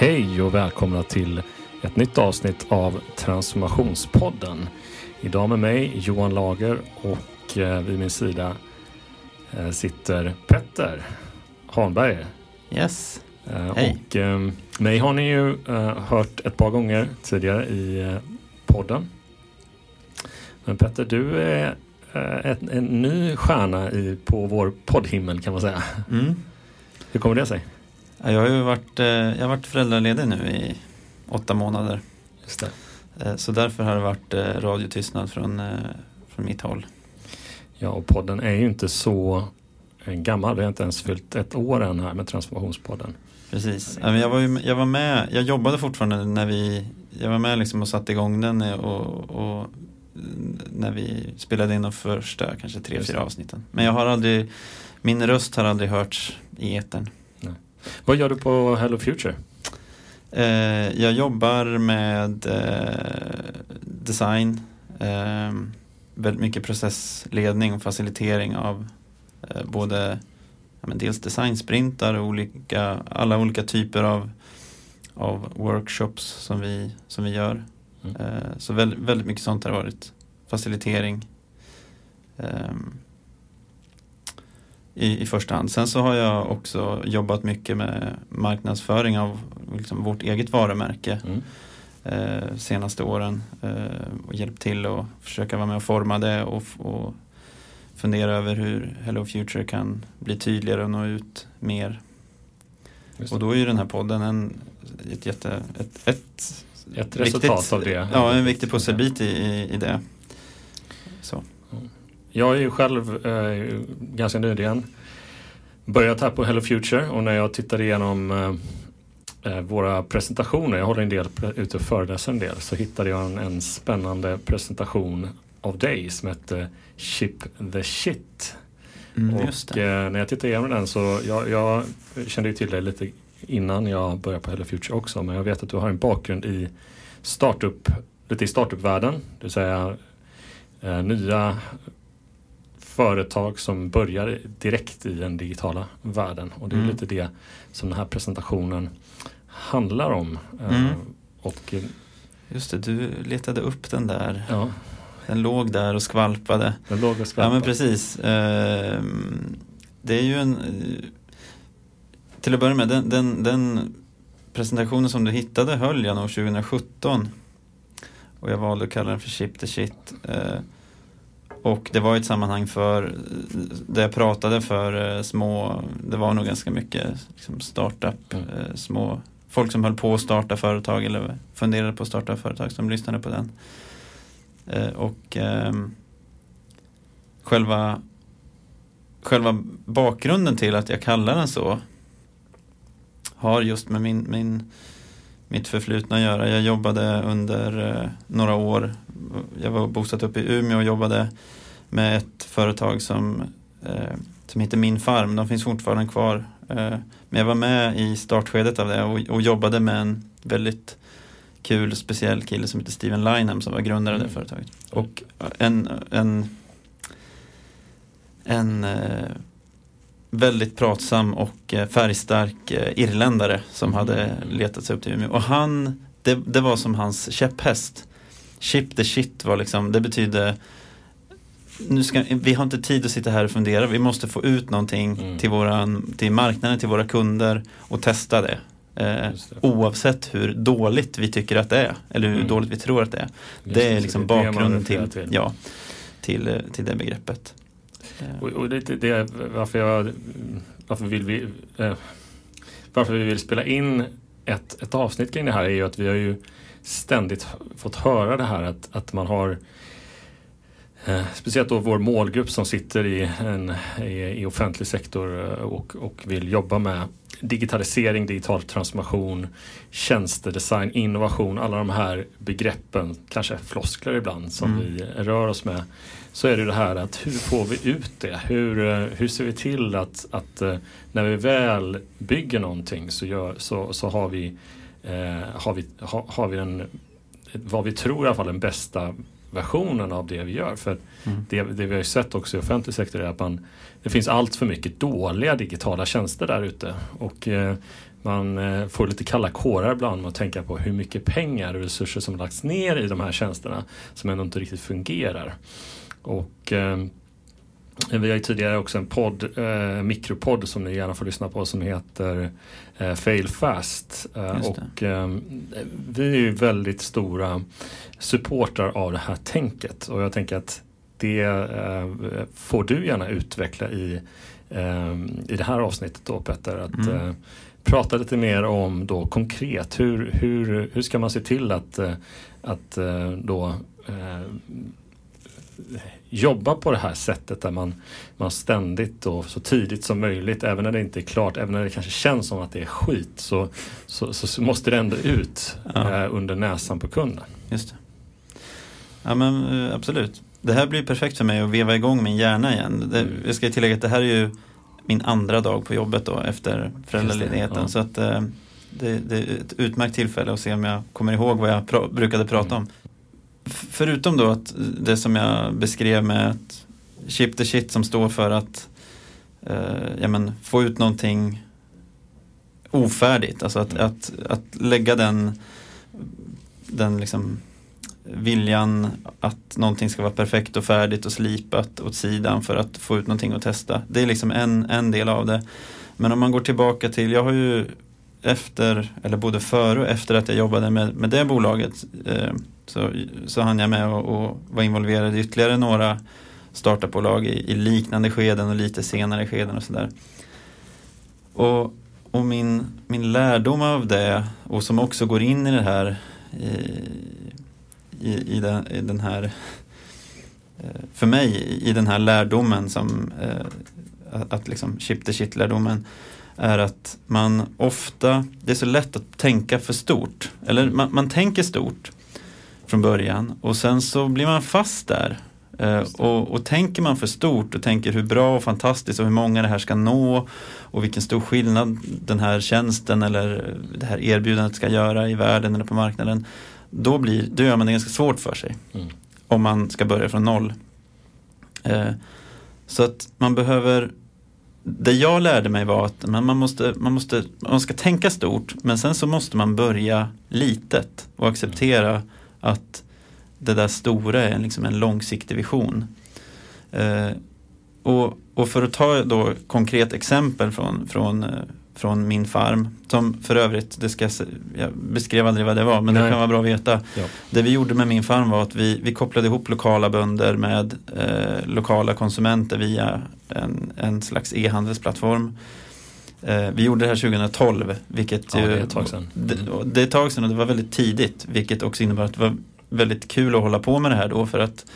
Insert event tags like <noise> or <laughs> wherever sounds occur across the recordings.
Hej och välkomna till ett nytt avsnitt av Transformationspodden. Idag med mig Johan Lager och eh, vid min sida eh, sitter Petter Hanberger. Yes. Eh, Hej. Och mig har ni ju hört ett par gånger tidigare i podden. Men Petter, du är en, en ny stjärna i, på vår poddhimmel kan man säga. Mm. Hur kommer det sig? Ja, Jag har ju varit, eh, jag har varit föräldraledig nu i åtta månader. Just det. Eh, Så därför har det varit eh, radiotystnad från, från mitt håll. Ja, och podden är ju inte så gammal. Vi har inte ens fyllt ett år än här med Transformationspodden. Precis. Jag var, ju, jag var med, jag jobbade fortfarande när vi, jag var med liksom och satte igång den och, och när vi spelade in de första kanske tre, fyra avsnitten. Men jag har aldrig, min röst har aldrig hörts i etern. Vad gör du på Hello Future? Eh, jag jobbar med eh, design, eh, väldigt mycket processledning och facilitering av eh, både ja, dels designsprintar och olika, alla olika typer av, av workshops som vi, som vi gör. Mm. Eh, så väldigt, väldigt mycket sånt har varit. Facilitering. ehm, i, I första hand. Sen så har jag också jobbat mycket med marknadsföring av liksom vårt eget varumärke Mm. eh, senaste åren. Eh, och hjälpt till att försöka vara med och forma det och, och fundera över hur Hello Future kan bli tydligare och nå ut mer. Och då är ju den här podden en, ett, jätte, ett, ett Ett resultat av det. Ja, en viktig pusselbit i, i, i det. Så. Jag är ju själv eh, ganska nyligen börjat här på Hello Future och när jag tittade igenom eh, eh, våra presentationer, jag håller en del ute och föreläser en del, så hittade jag en, en spännande presentation av dig som hette Ship the Shit. Mm, just och det. eh, när jag tittade igenom den så jag, jag kände ju till dig lite innan jag började på Hello Future också, men jag vet att du har en bakgrund i startup, lite i startupvärlden, det vill säga eh, nya företag som börjar direkt i den digitala världen. Och det är Mm. lite det som den här presentationen handlar om. Eh, Mm. Och eh, Just det, du letade upp den där. ja, Den låg där och skvalpade. den låg och Ja skvalpade. men precis. Ehm, det är ju en... eh, Till att börja med, den, den, den presentationen som du hittade höll jag nog 2017. Och jag valde att kalla den för Ship the Shit. Och det var ett sammanhang för, där jag pratade för eh, små, det var nog ganska mycket liksom startup, Mm. eh, små, folk som höll på att starta företag eller funderade på att starta företag som lyssnade på den. Eh, och ehm, själva, själva bakgrunden till att jag kallar den så har just med min, min, mitt förflutna att göra. Jag jobbade under eh, några år, jag var bosatt uppe i Umeå och jobbade med ett företag som, eh, som heter Min Farm. De finns fortfarande kvar. Eh, men jag var med i startskedet av det och, jobbade med en väldigt kul speciell kille som heter Steven Lynham som var grundare av det Mm. företaget. Och en, en, en väldigt pratsam och eh, färgstark eh, irländare som hade letat sig upp till Umeå. Och han, det, det var som hans käpphäst. Ship the shit var liksom, det betyder nu ska, vi har inte tid att sitta här och fundera, vi måste få ut någonting Mm. till, våran, till marknaden, till våra kunder och testa det. Eh, det. oavsett hur dåligt vi tycker att det är, eller hur Mm. dåligt vi tror att det är. Just Det är liksom det bakgrunden refererar till, Ja, till, eh, till det begreppet. Eh. Och, och det, det, är varför jag varför vill vi eh, varför vi vill spela in ett, ett avsnitt kring det här är ju att vi har ju ständigt fått höra det här att, att man har eh, Speciellt då vår målgrupp som sitter i, en, i, i offentlig sektor eh, och, och vill jobba med digitalisering, digital transformation, tjänstedesign, innovation, alla de här begreppen, kanske floskler ibland som Mm. vi rör oss med. Så är det det här att hur får vi ut det? Hur, eh, hur ser vi till att, att eh, när vi väl bygger någonting så, gör, så, så har vi, eh, har vi, ha, har vi den, vad vi tror i alla fall den bästa versionen av det vi gör. För mm. det, det, vi har sett också i offentlig sektor är att man, det finns allt för mycket dåliga digitala tjänster där ute. Och eh, man eh, får lite kalla kårar ibland med att tänka på hur mycket pengar och resurser som lagts ner i de här tjänsterna som ändå inte riktigt fungerar. Och eh, vi har ju tidigare också en podd, eh, mikropodd som ni gärna får lyssna på som heter eh, Fail Fast. Eh, och eh, vi är ju väldigt stora supportrar av det här tänket och jag tänker att det eh, får du gärna utveckla i, eh, i det här avsnittet då Petter. Att, mm. prata lite mer om då konkret hur, hur, hur ska man se till att, att då jobba på det här sättet där man, man ständigt och så tidigt som möjligt, även när det inte är klart, även när det kanske känns som att det är skit, så, så, så, måste det ändå ut ja. eh, under näsan på kunden. Just det. Ja men eh, absolut. Det här blir perfekt för mig att veva igång min hjärna igen. Det, mm. Jag ska tillägga att det här är ju min andra dag på jobbet då efter föräldraledigheten. Ja. Så att eh, det, det, är ett utmärkt tillfälle att se om jag kommer ihåg vad jag pra brukade prata mm. om förutom då att det som jag beskrev med att chip the shit som står för att eh, ja, men, få ut någonting ofärdigt. Alltså att, mm. att, att lägga den, den liksom viljan att någonting ska vara perfekt och färdigt och slipat åt sidan för att få ut någonting att testa. Det är liksom en, en del av det. Men om man går tillbaka till, jag har ju efter, eller både före och efter att jag jobbade med, med det bolaget eh, så, så hann jag med och, och var involverad i ytterligare några startupbolag i, i liknande skeden och lite senare skeden och sådär. Och, och min, min lärdom av det och som också går in i det här i, i, i, den, i den här eh, för mig i den här lärdomen som eh, att liksom chip the shit lärdomen är att man ofta, det är så lätt att tänka för stort. Eller man, man tänker stort från början och sen så blir man fast där. Eh, och, och, tänker man för stort och tänker hur bra och fantastiskt och hur många det här ska nå och vilken stor skillnad den här tjänsten eller det här erbjudandet ska göra i världen eller på marknaden. Då, blir, då gör man det ganska svårt för sig. Mm. Om man ska börja från noll. Eh, så att man behöver det jag lärde mig var att man, måste, man, måste, man ska tänka stort men sen så måste man börja litet och acceptera att det där stora är liksom en långsiktig vision. Eh, och, och, för att ta då konkret exempel från, från, eh, från min farm, som för övrigt, det ska, jag beskrev aldrig vad det var, men Nej. det kan vara bra att veta. Ja. Det vi gjorde med min farm var att vi, vi kopplade ihop lokala bönder med eh, lokala konsumenter via en, en slags e-handelsplattform. Eh, vi gjorde det här 2012, vilket ja, ju, det är ett tag sedan. Det, det är ett tag sedan och det var väldigt tidigt, vilket också innebär att det var väldigt kul att hålla på med det här då för att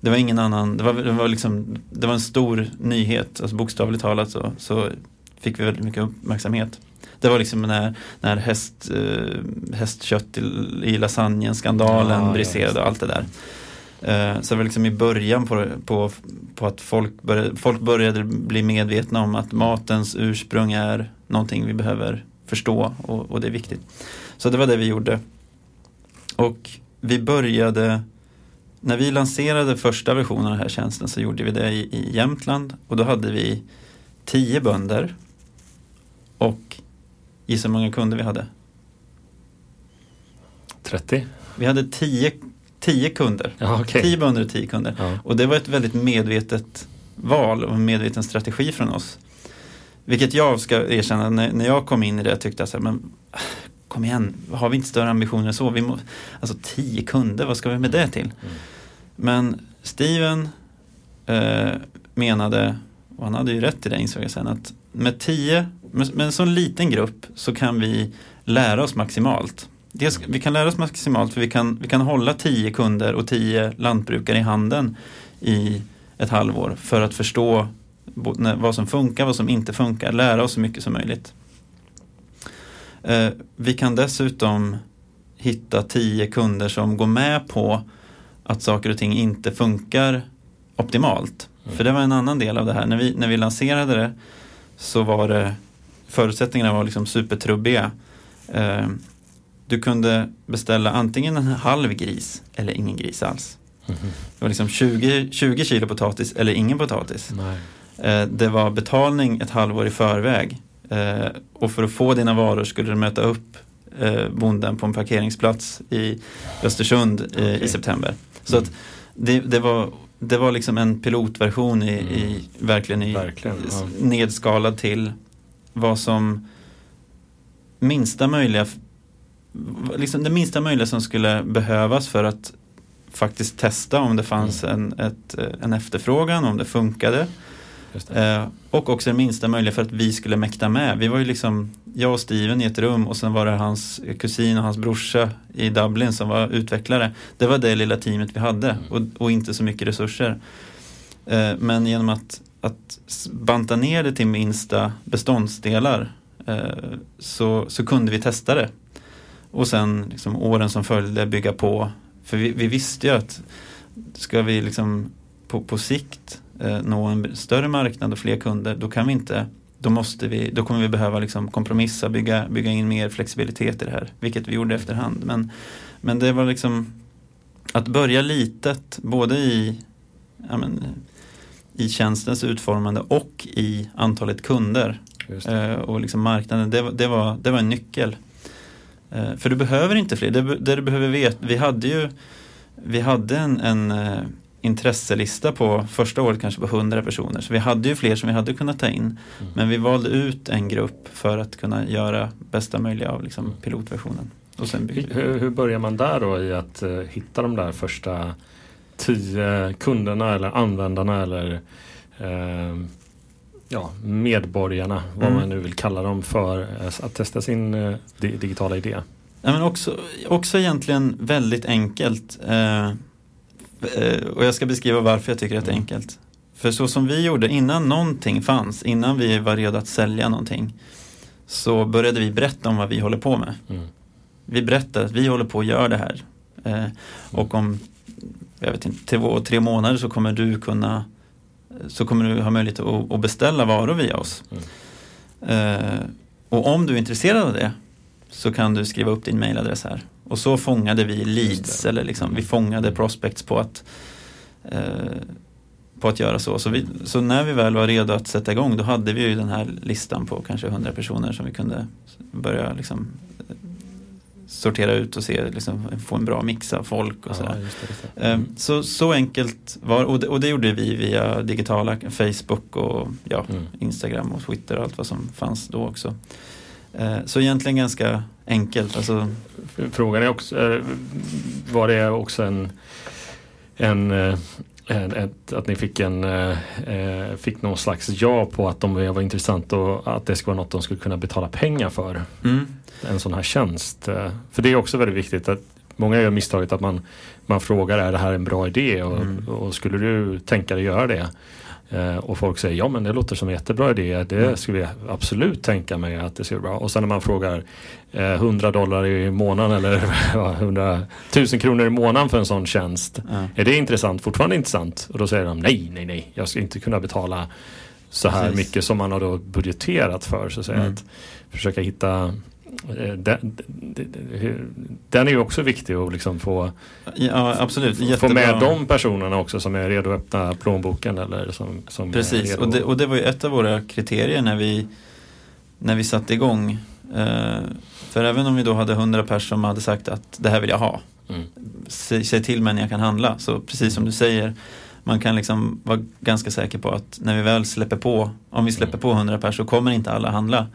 det var ingen annan, det var, det var, liksom, det var en stor nyhet, alltså bokstavligt talat så, så fick vi väldigt mycket uppmärksamhet. Det var liksom när, när häst, eh, hästkött i, i lasagnen, skandalen ja, briserade och allt det där. Eh, så det var liksom i början på, på, på att folk började, folk började bli medvetna om att matens ursprung är någonting vi behöver förstå och, och det är viktigt. Så det var det vi gjorde. Och vi började, när vi lanserade första versionen av den här tjänsten så gjorde vi det i, i Jämtland och då hade vi tio bönder och gissa hur många kunder vi hade? 30? Vi hade tio tio kunder. Ja, okay. Tio bönder och tio kunder. Ja. Och det var ett väldigt medvetet val och en medveten strategi från oss. Vilket jag ska erkänna, när, när jag kom in i det tyckte jag så här, men kom igen, har vi inte större ambitioner än så? Vi må, alltså tio kunder, vad ska vi med det till? Mm. Men Steven eh, menade, och han hade ju rätt i det insåg jag sen, att med tio, med, med en sån liten grupp så kan vi lära oss maximalt. Dels, vi kan lära oss maximalt för vi kan, vi kan hålla tio kunder och tio lantbrukare i handen i ett halvår för att förstå vad som funkar, vad som inte funkar, lära oss så mycket som möjligt. Eh, vi kan dessutom hitta tio kunder som går med på att saker och ting inte funkar optimalt. Mm. För det var en annan del av det här. När vi, när vi lanserade det så var det förutsättningarna var liksom supertrubbiga. Du kunde beställa antingen en halv gris eller ingen gris alls. Det var liksom 20, 20 kilo potatis eller ingen potatis. Eh, det var betalning ett halvår i förväg. Eh, och för att få dina varor skulle du möta upp eh, bonden på en parkeringsplats i Östersund Okej. i september. Så Mm. att det, det, var, det var liksom en pilotversion i, Mm. i verkligen i Verkligen, ja. nedskalad till vad som minsta möjliga liksom det minsta möjliga som skulle behövas för att faktiskt testa om det fanns en, ett, eh, en efterfrågan, om det funkade. Det. Eh, och också det minsta möjliga för att vi skulle mäkta med. Vi var ju liksom, jag och Steven i ett rum och sen var det hans kusin och hans brorsa i Dublin som var utvecklare. Det var det lilla teamet vi hade och, och inte så mycket resurser. Eh, men genom att, att banta ner det till minsta beståndsdelar eh, så, så kunde vi testa det. Och sen liksom, åren som följde bygga på. För vi, vi visste ju att ska vi liksom på, på sikt eh, nå en större marknad och fler kunder, då kan vi inte då, måste vi, då kommer vi behöva liksom kompromissa, bygga, bygga in mer flexibilitet i det här, vilket vi gjorde efterhand. Men, men det var liksom att börja litet, både i, ja men, i tjänstens utformande och i antalet kunder eh, och liksom marknaden, det, det, var, det var en nyckel. Eh, för du behöver inte fler, det, det du behöver veta, vi hade ju vi hade en, en eh, intresselista på första året kanske på 100 personer. Så vi hade ju fler som vi hade kunnat ta in. Mm. Men vi valde ut en grupp för att kunna göra bästa möjliga av liksom, Mm. pilotversionen. Och sen. Hur, hur börjar man där då i att eh, hitta de där första tio kunderna eller användarna eller eh, ja, medborgarna, vad Mm. man nu vill kalla dem för, eh, att testa sin eh, di- digitala idé? Ja, men också, också egentligen väldigt enkelt. Eh, eh, och jag ska beskriva varför jag tycker att det är Mm. enkelt. För så som vi gjorde, innan någonting fanns, innan vi var redo att sälja någonting, så började vi berätta om vad vi håller på med. Mm. Vi berättar att vi håller på att göra det här. Eh, och om, jag vet inte, två, tre månader så kommer du kunna så kommer du ha möjlighet att, att beställa varor via oss. Mm. Eh, och om du är intresserad av det så kan du skriva upp din mailadress här. Och så fångade vi leads eller liksom, vi fångade prospects på att eh, på att göra så. Så, vi, så när vi väl var redo att sätta igång då hade vi ju den här listan på kanske 100 personer som vi kunde börja liksom sortera ut och se, liksom, få en bra mix av folk och sådär. Ja, just det, just det. Eh, Så, så enkelt var och det, och det gjorde vi via digitala Facebook och ja, Mm. Instagram och Twitter och allt vad som fanns då också. Eh, Så egentligen ganska enkelt. Alltså, Frågan är också, eh, var det också en, en, eh, en ett, att ni fick en eh, eh, fick någon slags ja på att de var intressant och att det skulle vara något de skulle kunna betala pengar för. mm, En sån här tjänst. Eh, För det är också väldigt viktigt att många gör misstaget att man, man frågar är det här en bra idé och, Mm. och skulle du tänka dig göra det? Eh, och folk säger ja men det låter som en jättebra idé. Det Mm. skulle jag absolut tänka mig att det skulle vara bra. Och sen när man frågar eh, 100 dollar i månaden eller <laughs> ja, 100 000 kronor i månaden för en sån tjänst. ja. Är det intressant? Fortfarande intressant? Och då säger de nej, nej, nej. Jag ska inte kunna betala så här Precis. mycket som man har då budgeterat för. Så att säga. Mm. Att försöka hitta eh, den, den, den är ju också viktig att liksom få, ja, absolut. få Jättebra. med de personerna också som är redo att öppna plånboken eller som, som Precis, och det, och det var ju ett av våra kriterier när vi, när vi satte igång. Eh, för även om vi då hade 100 personer som hade sagt att det här vill jag ha. Mm. Säg, säg till mig när jag kan handla. Så precis som du säger, man kan liksom vara ganska säker på att när vi väl släpper på, om vi släpper på 100 personer så kommer inte alla handla.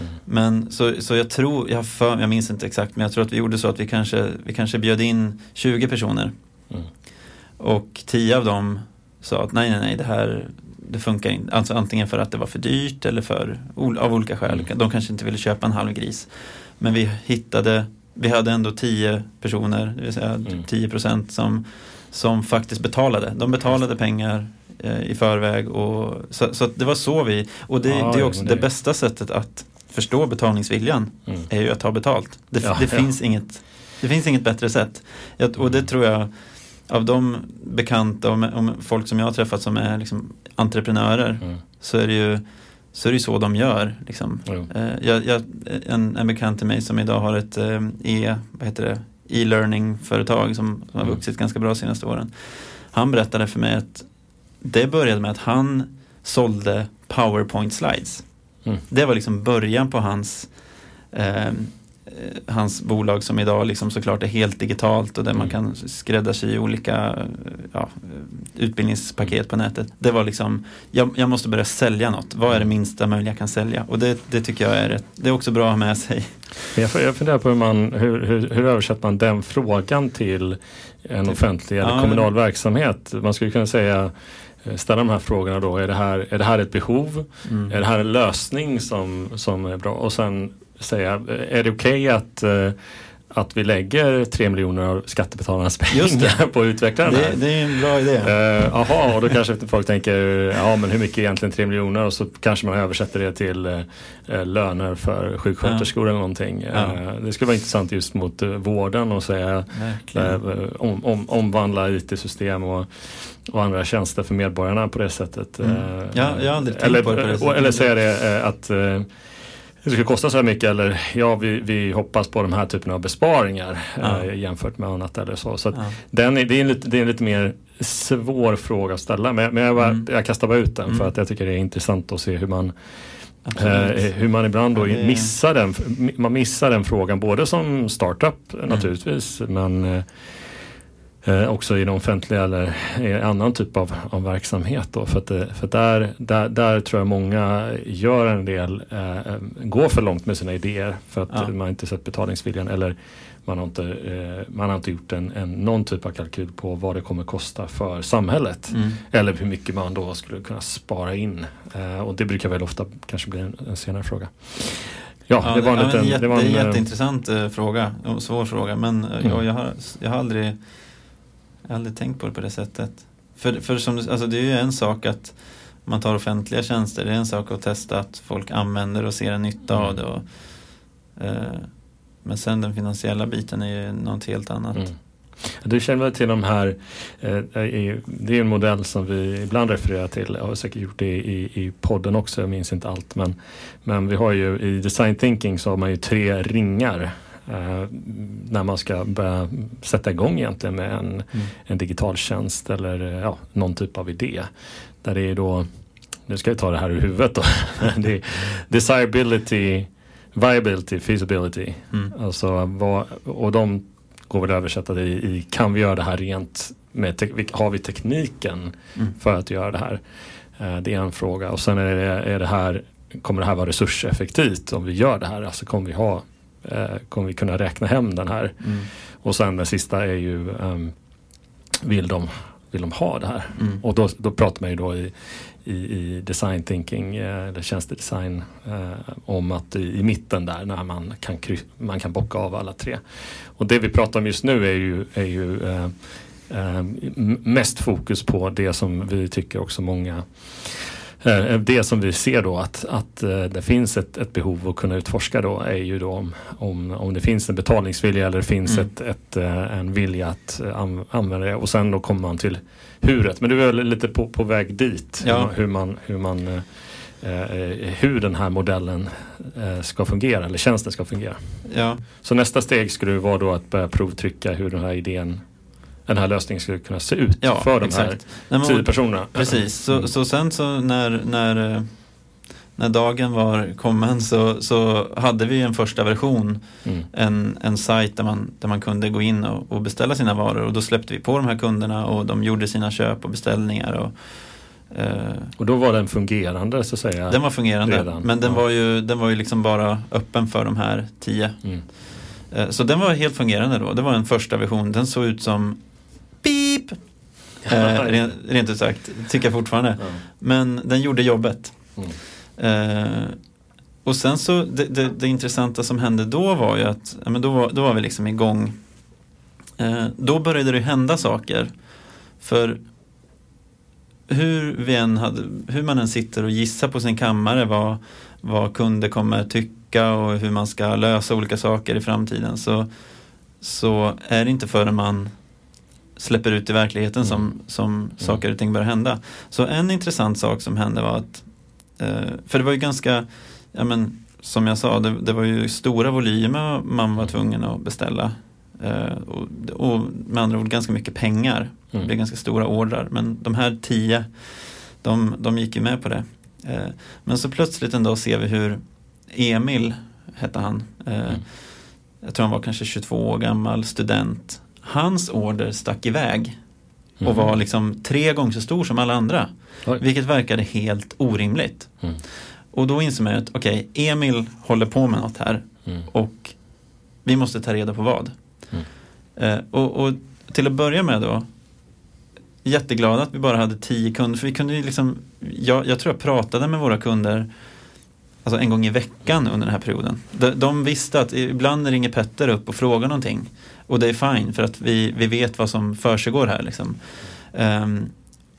Mm. Men så, så jag tror, jag, för, jag minns inte exakt, men jag tror att vi gjorde så att vi kanske, vi kanske bjöd in 20 personer. Mm. Och 10 av dem sa att nej, nej, nej, det här det funkar inte. Alltså antingen för att det var för dyrt eller för, av olika skäl. Mm. De kanske inte ville köpa en halv gris. Men vi hittade, vi hade ändå 10 personer, det vill säga Mm. 10 procent som, som faktiskt betalade. De betalade pengar eh, i förväg. Och, så så det var så vi, och det, Ja, det är också det, det- bästa sättet att förstå betalningsviljan Mm. är ju att ta betalt. Det, Ja, det, ja. Finns inget, det finns inget bättre sätt. Jag, och det Mm. tror jag, av de bekanta och om folk som jag har träffat som är liksom entreprenörer Mm. så är det ju så, är det så de gör. Liksom. Eh, jag, jag, en, en bekant till mig som idag har ett eh, e, vad heter det, e-learning-företag som, som har Mm. vuxit ganska bra de senaste åren. Han berättade för mig att det började med att han sålde powerpoint slides. Mm. Det var liksom början på hans eh, hans bolag som idag liksom såklart är helt digitalt och där man Mm. kan skräddarsy olika ja, utbildningspaket på nätet. Det var liksom, jag, jag måste börja sälja något. Vad är det minsta möjliga jag kan sälja? Och det, det tycker jag är, det är också bra att ha med sig. Jag, funderar på hur, man, hur, hur, hur översätter man den frågan till en offentlig eller Ja, kommunal verksamhet? Man skulle kunna säga ställa de här frågorna då. Är det här, är det här ett behov? Mm. Är det här en lösning som, som är bra? Och sen säga, eh, är det okej att, eh, att vi lägger tre miljoner av skattebetalarnas <laughs> pengar på att utveckla den här? Det, det är en bra idé. Eh, Jaha, och då kanske folk tänker, ja men hur mycket är egentligen 3 miljoner? Och så kanske man översätter det till eh, eh, löner för sjuksköterskor eller någonting. Ja. Eh, det skulle vara intressant just mot eh, vården och säga eh, om, om, omvandla IT-system och, och andra tjänster för medborgarna på det sättet. Mm. Eh, Ja, jag har aldrig tänkt eller, på det på det sättet. Eller säga det eh, att eh, det ska kosta så här mycket eller ja vi, vi hoppas på de här typerna av besparingar Ja. eh, jämfört med annat eller så. så Ja. den är, det, är en lite, det är en lite mer svår fråga att ställa men, men jag, bara, Mm. jag kastar bara ut den Mm. för att jag tycker det är intressant att se hur man, Absolut. eh, hur man ibland då missar, den, man missar den frågan både som startup naturligtvis men eh, eh, också i den offentliga eller i annan typ av, av verksamhet. Då. För, att, för att där, där, där tror jag många gör en del, eh, går för långt med sina idéer för att Ja. man inte sett betalningsviljan eller man har inte, eh, man har inte gjort en, en, någon typ av kalkyl på vad det kommer kosta för samhället. Mm. Eller hur mycket man då skulle kunna spara in. Eh, och det brukar väl ofta kanske bli en, en senare fråga. Ja, Ja, det var en liten... jätte, det var en, eh, jätteintressant eh, fråga, svår fråga men eh, Mm. jag, jag, har, jag har aldrig jag har aldrig tänkt på det på det sättet. För, för som, alltså det är ju en sak att man tar offentliga tjänster, det är en sak att testa att folk använder och ser en nytta Mm. av det. Och, eh, men sen den finansiella biten är ju något helt annat. Mm. Du känner väl till de här, eh, det är en modell som vi ibland refererar till, jag har säkert gjort det i, i podden också, jag minns inte allt. Men, men vi har ju i design thinking så har man ju tre ringar när man ska börja sätta igång egentligen med en, Mm. en digital tjänst eller eh, ja, någon typ av idé. Där det är då, nu ska jag ta det här ur huvudet då, <laughs> det är desirability, viability, feasibility. Mm. Alltså, vad, och de går väl att översätta det i, i kan vi göra det här rent med, har vi tekniken Mm. för att göra det här? Eh, det är en fråga och sen är det, är det här, kommer det här vara resurseffektivt om vi gör det här? Alltså kommer vi ha, eh, kommer vi kunna räkna hem den här? Mm. Och sen den sista är ju, ehm, vill, de, vill de ha det här? Mm. Och då, då pratar man ju då i, i, i design thinking eh, eller tjänstedesign eh, om att i, i mitten där när man kan, man kan bocka av alla tre. Och det vi pratar om just nu är ju, är ju eh, eh, mest fokus på det som vi tycker också många det som vi ser då att, att eh, det finns ett, ett behov att kunna utforska då är ju då om, om, om det finns en betalningsvilja eller det finns Mm. ett, ett, eh, en vilja att eh, an, använda det och sen då kommer man till huret. Men du är väl lite på, på väg dit Ja. hur man, hur man eh, eh, hur den här modellen eh, ska fungera eller tjänsten ska fungera. Ja, Så nästa steg skulle vara då att börja provtrycka hur den här idén den här lösningen skulle kunna se ut ja för de exakt. här tio personerna. Precis, så, Mm. så sen så när, när, när dagen var kommen så, så hade vi en första version, Mm. en, en sajt där man, där man kunde gå in och, och beställa sina varor och då släppte vi på de här kunderna och de gjorde sina köp och beställningar. Och, eh, Och då var den fungerande så att säga. den var fungerande, redan, men den, ja. var ju, den var ju liksom bara öppen för de här tio. Mm. Eh, så den var helt fungerande då, det var en första version, den såg ut som pip, eh, rent, rent ut sagt, tycker jag fortfarande. Ja. Men den gjorde jobbet. Mm. Eh, och sen så, det, det, det intressanta som hände då var ju att, ja, men då, var, då var vi liksom igång. Eh, då började det hända saker. För hur, vi än hade, hur man än sitter och gissar på sin kammare vad, vad kunder kommer tycka och hur man ska lösa olika saker i framtiden så, så är det inte förrän man släpper ut i verkligheten som, som saker och ting börjar hända. Så en intressant sak som hände var att, eh, för det var ju ganska, ja men som jag sa, det, det var ju stora volymer man var tvungen att beställa. Eh, och, och med andra ord ganska mycket pengar. Det Mm. blev ganska stora ordrar. Men de här tio, de, de gick ju med på det. Eh, men så plötsligt en dag ser vi hur Emil, hette han, Mm. jag tror han var kanske 22 år gammal, student. Hans order stack iväg och Mhm. var liksom tre gånger så stor som alla andra. Oj. Vilket verkade helt orimligt. Mm. Och då inser man att okej, Emil håller på med något här Mm. och vi måste ta reda på vad. Mm. Eh, och, och till att börja med då, jätteglada att vi bara hade tio kunder. För vi kunde ju liksom, jag, jag tror jag pratade med våra kunder alltså en gång i veckan under den här perioden. De, de visste att ibland ringer Petter upp och frågar någonting. Och det är fine för att vi, vi vet vad som försiggår här. Liksom. Ehm,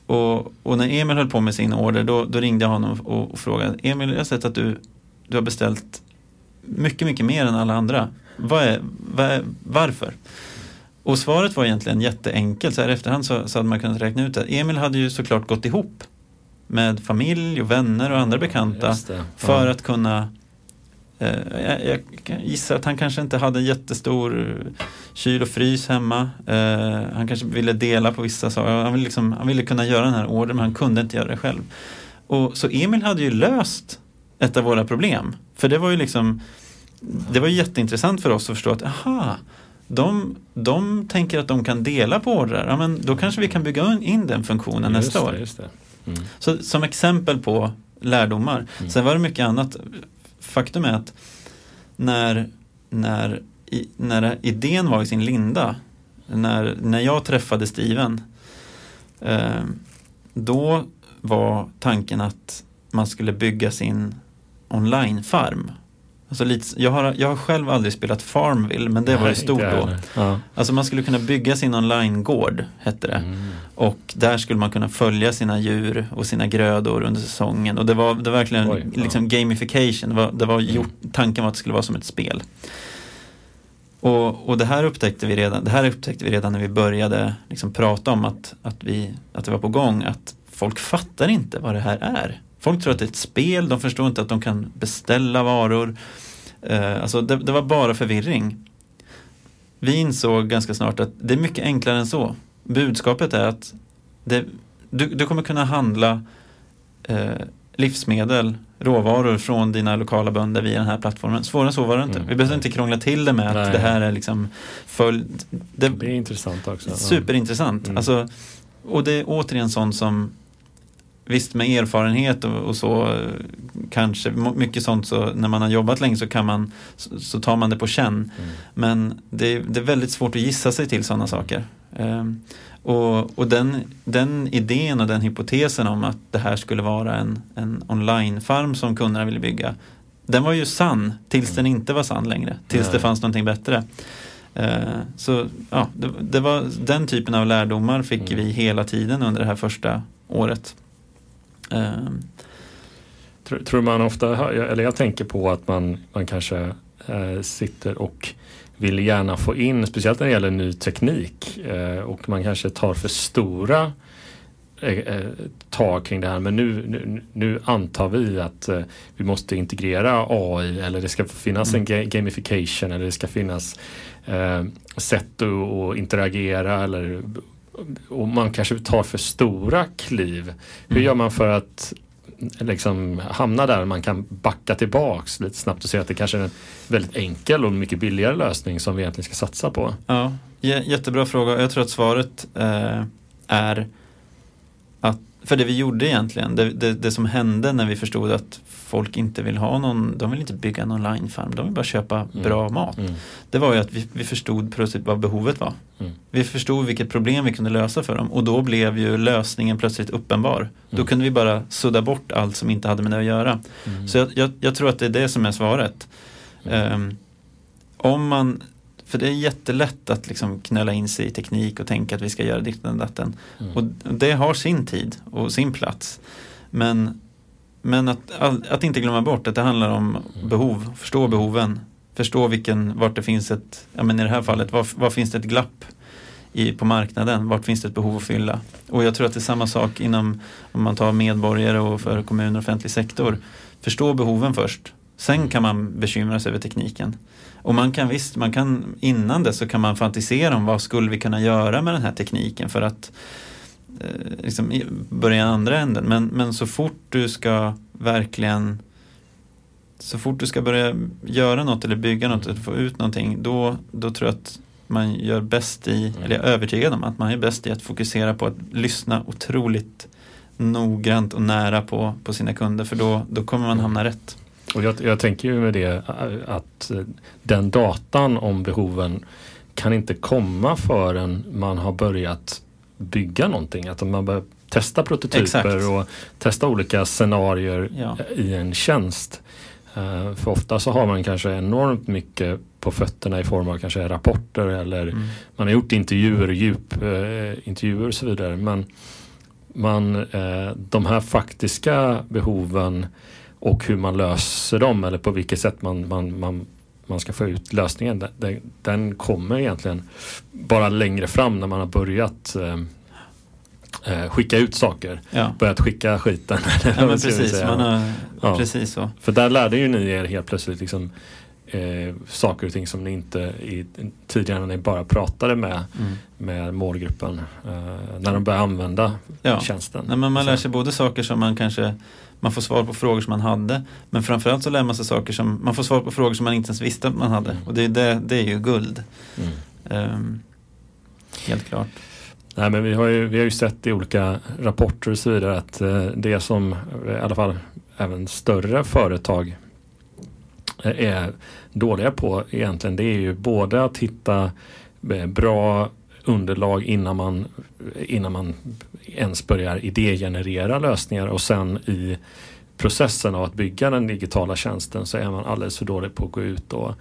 och, och när Emil höll på med sin order då, då ringde jag honom och, och frågade Emil, jag har sett att du, du har beställt mycket, mycket mer än alla andra. Vad är, vad är, varför? Och svaret var egentligen jätteenkelt. Så här efterhand så, så hade man kunnat räkna ut det. Emil hade ju såklart gått ihop med familj och vänner och andra bekanta det. för Ja. att kunna jag, jag kan gissa att han kanske inte hade en jättestor kyl och frys hemma. Eh, han kanske ville dela på vissa saker. Han ville, liksom, han ville kunna göra den här ordern men han kunde inte göra det själv. Och, så Emil hade ju löst ett av våra problem. För det var ju liksom Det var jätteintressant för oss att förstå att aha, de, de tänker att de kan dela på ordrar. Ja, men då kanske vi kan bygga in den funktionen Just nästa det, år. Just det. Mm. Så som exempel på lärdomar. Mm. Sen var det mycket annat. Faktum är att när, när, i, när idén var i sin linda, när, när jag träffade Steven, eh, då var tanken att man skulle bygga sin online-farm. Alltså lite, jag, har, jag har själv aldrig spelat Farmville, men det var ju stort då. Ja. Alltså man skulle kunna bygga sin online-gård, hette det. Mm. Och där skulle man kunna följa sina djur och sina grödor under säsongen. Och det var, det var verkligen Oj, ja. liksom gamification. Det var, det var Mm. gjort, tanken var att det skulle vara som ett spel. Och, och det här upptäckte vi redan, det här upptäckte vi redan när vi började liksom prata om att, att, vi, att det var på gång. Att folk fattar inte vad det här är. Folk tror att det är ett spel, de förstår inte att de kan beställa varor. Eh, alltså det, det var bara förvirring. Vi insåg ganska snart att det är mycket enklare än så. Budskapet är att det, du, du kommer kunna handla eh, livsmedel, råvaror från dina lokala bönder via den här plattformen. Svårare än så var det inte. Mm. Vi behöver inte krångla till det med att Nej. det här är liksom följd. Det, Det är intressant också. Superintressant. Mm. Alltså, och det är återigen sånt som Visst med erfarenhet och, och så eh, kanske mycket sånt så när man har jobbat länge så kan man så, så tar man det på känn. Mm. Men det, är- det är väldigt svårt att gissa sig till sådana saker. Ehm, och och den, den idén och den hypotesen om att det här skulle vara en, en online-farm som kunderna ville bygga. Den var ju sann tills den inte var sann längre. Tills Nej. det fanns någonting bättre. Eh, så ja, det, det var den typen av lärdomar fick Mm. vi hela tiden under det här första året. Ehm, Tror, tror man ofta, eller jag tänker på att man, man kanske eh, sitter och vill gärna få in, speciellt när det gäller ny teknik eh, och man kanske tar för stora eh, tag kring det här. Men nu, nu, nu antar vi att eh, vi måste integrera AI eller det ska finnas en ga- gamification eller det ska finnas eh, sätt att, att interagera eller och man kanske tar för stora kliv. Hur Mm. gör man för att liksom hamna där man kan backa tillbaks lite snabbt och se att det kanske är en väldigt enkel och mycket billigare lösning som vi egentligen ska satsa på. Ja, jättebra fråga. Jag tror att svaret eh, är för det vi gjorde egentligen, det, det, det som hände när vi förstod att folk inte vill ha någon, de vill inte bygga en online-farm, de vill bara köpa Mm. bra mat. Mm. Det var ju att vi, vi förstod plötsligt vad behovet var. Mm. Vi förstod vilket problem vi kunde lösa för dem och då blev ju lösningen plötsligt uppenbar. Då Mm. kunde vi bara sudda bort allt som inte hade med det att göra. Mm. Så jag, jag, jag tror att det är det som är svaret. Ehm, om man, för det är jättelätt att liksom knöla in sig i teknik och tänka att vi ska göra ditten och datten. Mm. Och det har sin tid och sin plats. Men, men att, att inte glömma bort att det handlar om Mm. behov, förstå behoven. Förstå vilken, vart det finns ett, ja men i det här fallet, var, var finns det ett glapp i, på marknaden? Vart finns det ett behov att fylla? Och jag tror att det är samma sak inom, om man tar medborgare och för kommun och offentlig sektor. Förstå behoven först. Sen kan man bekymra sig över tekniken. Och man kan visst, man kan, innan det så kan man fantisera om vad skulle vi kunna göra med den här tekniken för att eh, liksom, börja i andra änden. Men, men så fort du ska verkligen så fort du ska börja göra något eller bygga något eller få ut någonting då, då tror jag att man gör bäst i, mm. eller jag är övertygad om att man är bäst i att fokusera på att lyssna otroligt noggrant och nära på, på sina kunder för då, då kommer man hamna rätt. Och jag, jag tänker ju med det att den datan om behoven kan inte komma förrän man har börjat bygga någonting. Att man börjar testa prototyper Exakt. och testa olika scenarier ja. i en tjänst. För ofta så har man kanske enormt mycket på fötterna i form av kanske rapporter eller mm. man har gjort intervjuer, djup uh, intervjuer och så vidare. Men man, de här faktiska behoven och hur man löser dem eller på vilket sätt man, man, man, man ska få ut lösningen. Den, den kommer egentligen bara längre fram när man har börjat eh, skicka ut saker. Ja. Börjat skicka skiten. <laughs> Ja, men precis, man har, ja. precis så. För där lärde ju ni er helt plötsligt liksom, eh, saker och ting som ni inte i, tidigare när ni bara pratade med, mm. med målgruppen. Eh, när de började använda ja. tjänsten. Nej, men man lär sig både saker som man kanske man får svar på frågor som man hade. Men framförallt så lär man sig saker som man får svar på frågor som man inte ens visste att man hade. Mm. Och det, det, det är ju guld. Mm. Um, helt klart. Nej, men vi har, ju, vi har ju sett i olika rapporter och så vidare att eh, det som i alla fall även större företag eh, är dåliga på egentligen det är ju både att hitta eh, bra underlag innan man, innan man ens börjar idégenerera lösningar och sen i processen av att bygga den digitala tjänsten så är man alldeles för dålig på att gå ut och,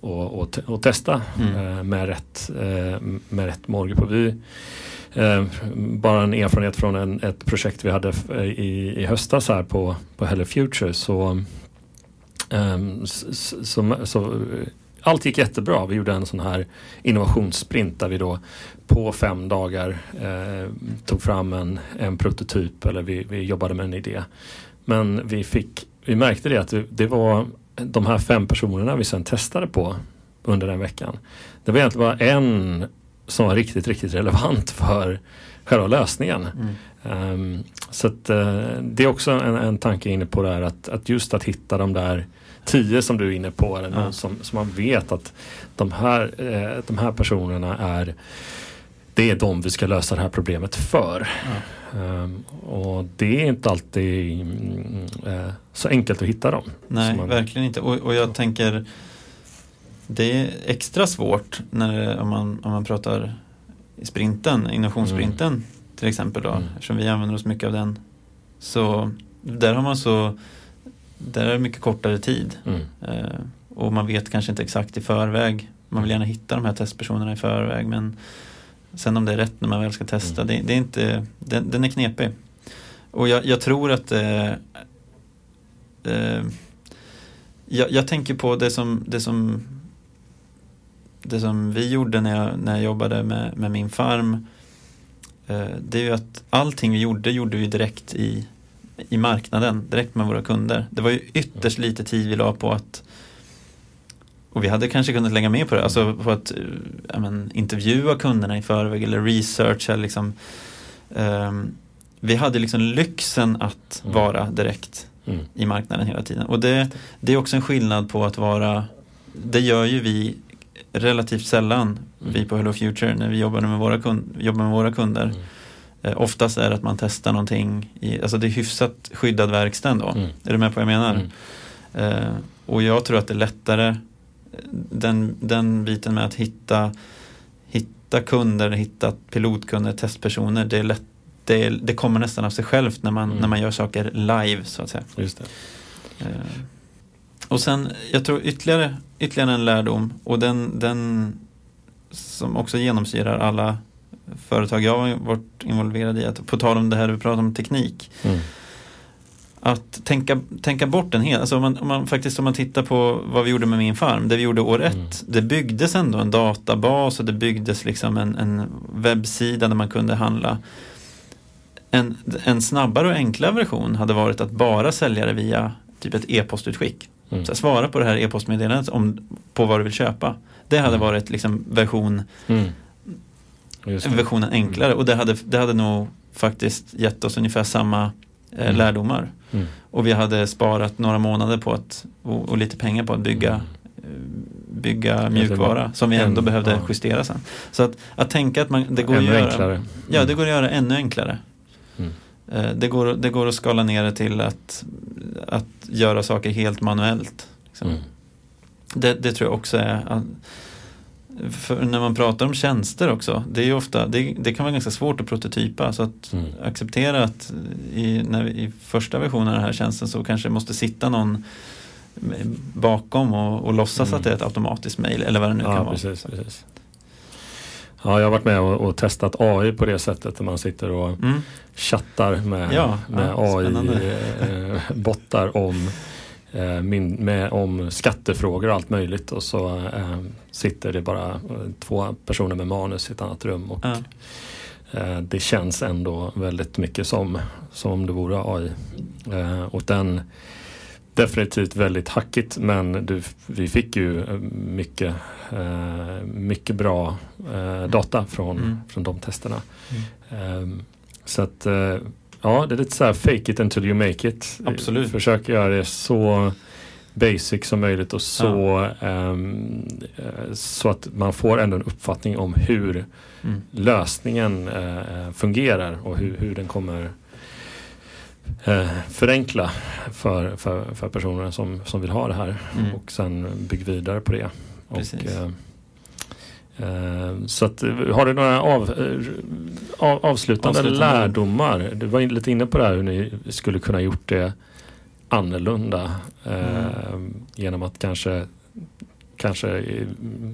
och, och, och testa mm. med, rätt, med rätt målgrupp. Vi, Eh, bara en erfarenhet från en, ett projekt vi hade i, i höstas här på, på Hello Future så, eh, så, så allt gick jättebra. Vi gjorde en sån här innovationssprint där vi då på fem dagar eh, tog fram en, en prototyp eller vi, vi jobbade med en idé. Men vi, fick, vi märkte det att det, det var de här fem personerna vi sen testade på under den veckan. Det var egentligen bara en som var riktigt, riktigt relevant för själva lösningen. Mm. Um, så att, uh, det är också en, en tanke inne på det här att, att just att hitta de där tio som du är inne på eller någon som, som man vet att de här, uh, de här personerna är det är de vi ska lösa det här problemet för. Um, och det är inte alltid uh, så enkelt att hitta dem. Nej, man, verkligen inte. Och, och jag tänker det är extra svårt när, om, man, om man pratar i sprinten, innovationssprinten mm. till exempel då, mm. eftersom vi använder oss mycket av den. Så där har man så, där är det mycket kortare tid. Mm. Eh, och man vet kanske inte exakt i förväg. Man vill gärna hitta de här testpersonerna i förväg men sen om det är rätt när man väl ska testa, mm. det, det, är inte, den, den, är knepig. Och jag, jag tror att eh, eh, jag, jag, tänker på det som, det som det som vi gjorde när jag, när jag jobbade med, med min farm eh, det är ju att allting vi gjorde, gjorde vi direkt i, i marknaden, direkt med våra kunder. Det var ju ytterst lite tid vi la på att och vi hade kanske kunnat lägga med på det, alltså på att eh, men, intervjua kunderna i förväg eller researcha liksom. Um, vi hade liksom lyxen att mm. vara direkt mm. i marknaden hela tiden. Och det, det är också en skillnad på att vara, det gör ju vi relativt sällan, mm. vi på Hello Future, när vi jobbar med våra, kund, jobbar med våra kunder. Eh, oftast är det att man testar någonting, i, alltså det är hyfsat skyddad verkstad då. Mm. Är du med på vad jag menar? Mm. Eh, och jag tror att det är lättare, den, den biten med att hitta, hitta kunder, hitta pilotkunder, testpersoner, det är lätt det, det, kommer nästan av sig självt när man, mm. när man gör saker live så att säga. Just. Eh, och sen, jag tror ytterligare, ytterligare en lärdom och den, den som också genomsyrar alla företag jag har varit involverad i, att på tal om det här du pratar om teknik. Mm. Att tänka, tänka bort den helt, alltså om man, om man, faktiskt om man tittar på vad vi gjorde med min farm, det vi gjorde år mm. ett, det byggdes ändå en databas och det byggdes liksom en, en webbsida där man kunde handla. En, en snabbare och enklare version hade varit att bara sälja det via typ ett e-postutskick. Mm. Så svara på det här e-postmeddelandet om, på vad du vill köpa. Det hade mm. varit liksom version, mm. Versionen enklare och det hade, det hade nog faktiskt gett oss ungefär samma eh, mm. lärdomar. Mm. Och vi hade sparat några månader på att, och, och lite pengar på att bygga mm. eh, bygga mjukvara som vi ändå behövde ja. justera sen. Så att, att tänka att man, det går ännu att göra, enklare. Ja, det går att göra ännu enklare. Mm. Eh, det, går, det går att skala ner det till att, att göra saker helt manuellt. Liksom. Mm. Det, det, tror jag också är för när man pratar om tjänster också, det, är ju ofta, det, det kan vara ganska svårt att prototypa. Så att mm. acceptera att i, när i första versionen av den här tjänsten så kanske det måste sitta någon bakom och, och låtsas mm. att det är ett automatiskt mail eller vad det nu ja, kan vara. Precis, precis. Ja, jag har varit med och, och, testat AI på det sättet där man sitter och mm. chattar med, ja, med ja, AI-bottar eh, om Eh, min, med, om skattefrågor och allt möjligt och så eh, sitter det bara eh, två personer med manus i ett annat rum. Och, ja. eh, det känns ändå väldigt mycket som, som om det vore AI. Eh, och den definitivt väldigt hackigt men du, vi fick ju eh, mycket, mycket bra data från, mm. från de testerna. Mm. så att Ja, det är lite så här fake it until you make it. Absolut. Försök göra det så basic som möjligt och så, ja. um, så att man får ändå en uppfattning om hur mm. lösningen uh, fungerar och hur, hur den kommer uh, förenkla för, för, för personerna som, som vill ha det här mm. och sen bygg vidare på det. Precis. Och, uh, så att, har du några av, eh, av, avslutande lärdomar? Du var lite inne på det här hur ni skulle kunna gjort det annorlunda eh, mm. genom att kanske kanske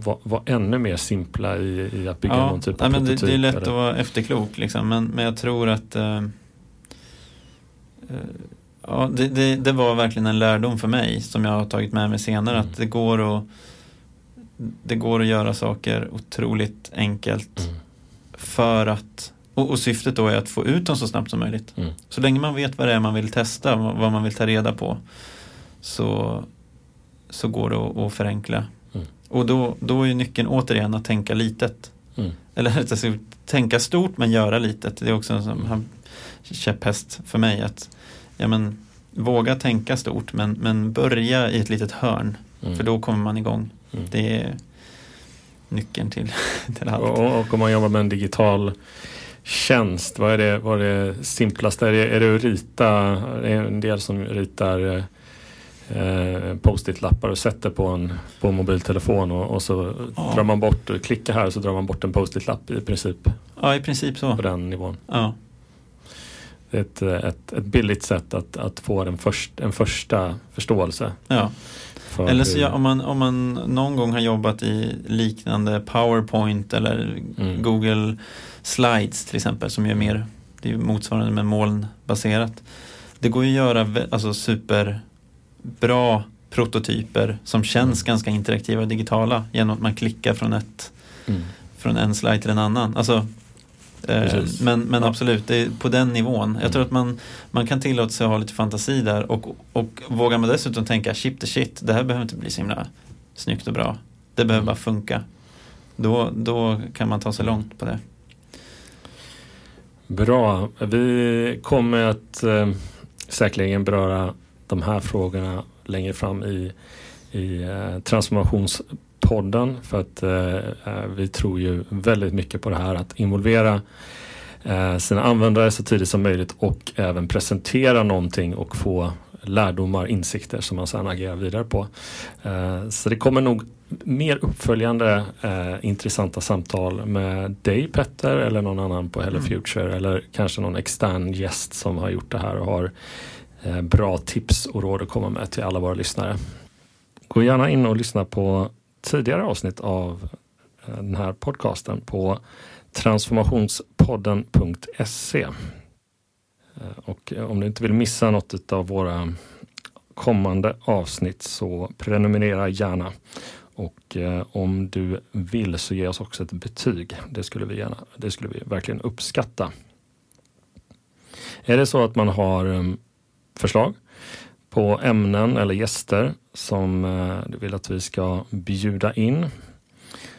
vara var ännu mer simpla i, i att bygga ja, någon typ av men prototyp. Det, det är lätt eller? att vara efterklok liksom, men, men jag tror att eh, ja, det, det, det, var verkligen en lärdom för mig som jag har tagit med mig senare mm. att det går att det går att göra saker otroligt enkelt mm. för att och, och, syftet då är att få ut dem så snabbt som möjligt. Mm. Så länge man vet vad det är man vill testa, vad man vill ta reda på så, så går det att, att förenkla. Mm. Och då, då är nyckeln återigen att tänka litet. Mm. Eller sagt, <laughs> tänka stort men göra litet. Det är också en käpphäst för mig. att ja, men, Våga tänka stort men, men börja i ett litet hörn. Mm. För då kommer man igång. Mm. Det är nyckeln till, <laughs> till allt. Och, och, om man jobbar med en digital tjänst, vad är det, vad är det simplaste? Är det, är det att rita? Det är en del som ritar eh, post-it-lappar och sätter på en, på en mobiltelefon och, och så ja. drar man bort, klickar här så drar man bort en post-it-lapp i princip. Ja, i princip så. På den nivån. Ja. Det är ett, ett, ett billigt sätt att, att få en, först, en första förståelse. Ja. Eller så, ja, om, man, om man någon gång har jobbat i liknande PowerPoint eller mm. Google Slides till exempel som är mer det är motsvarande med molnbaserat. Det går ju att göra alltså, superbra prototyper som känns mm. ganska interaktiva och digitala genom att man klickar från, ett, mm. från en slide till en annan. Alltså, Eh, men, men ja. absolut, det är på den nivån. Jag mm. tror att man, man kan tillåta sig att ha lite fantasi där och, och vågar man dessutom tänka shit the shit, det här behöver inte bli så himla snyggt och bra. Det behöver mm. bara funka. Då, då kan man ta sig långt på det. Bra. Vi kommer att eh, säkerligen beröra de här frågorna längre fram i, i eh, transformations podden för att eh, eh, vi tror ju väldigt mycket på det här att involvera eh, sina användare så tidigt som möjligt och även presentera någonting och få lärdomar, insikter som man sedan agerar vidare på. Eh, så det kommer nog mer uppföljande eh, intressanta samtal med dig Petter eller någon annan på Hello mm. Future eller kanske någon extern gäst som har gjort det här och har eh, bra tips och råd att komma med till alla våra lyssnare. Gå gärna in och lyssna på tidigare avsnitt av eh, den här podcasten på transformationspodden.se. Eh, och eh, om du inte vill missa något av våra kommande avsnitt så prenumerera gärna. Och om du vill så ge oss också ett betyg. Det skulle vi, gärna, det skulle vi verkligen uppskatta. Är det så att man har förslag på ämnen eller gäster som eh, du vill att vi ska bjuda in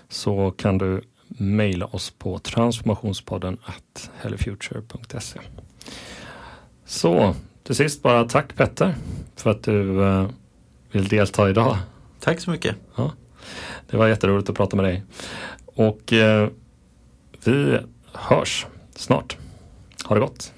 så kan du mejla oss på transformationspodden at hellofuture.se. Så till sist bara tack Petter för att du eh, vill delta idag. Tack så mycket. Ja, det var jätteroligt att prata med dig. Och eh, vi hörs snart. Ha det gott!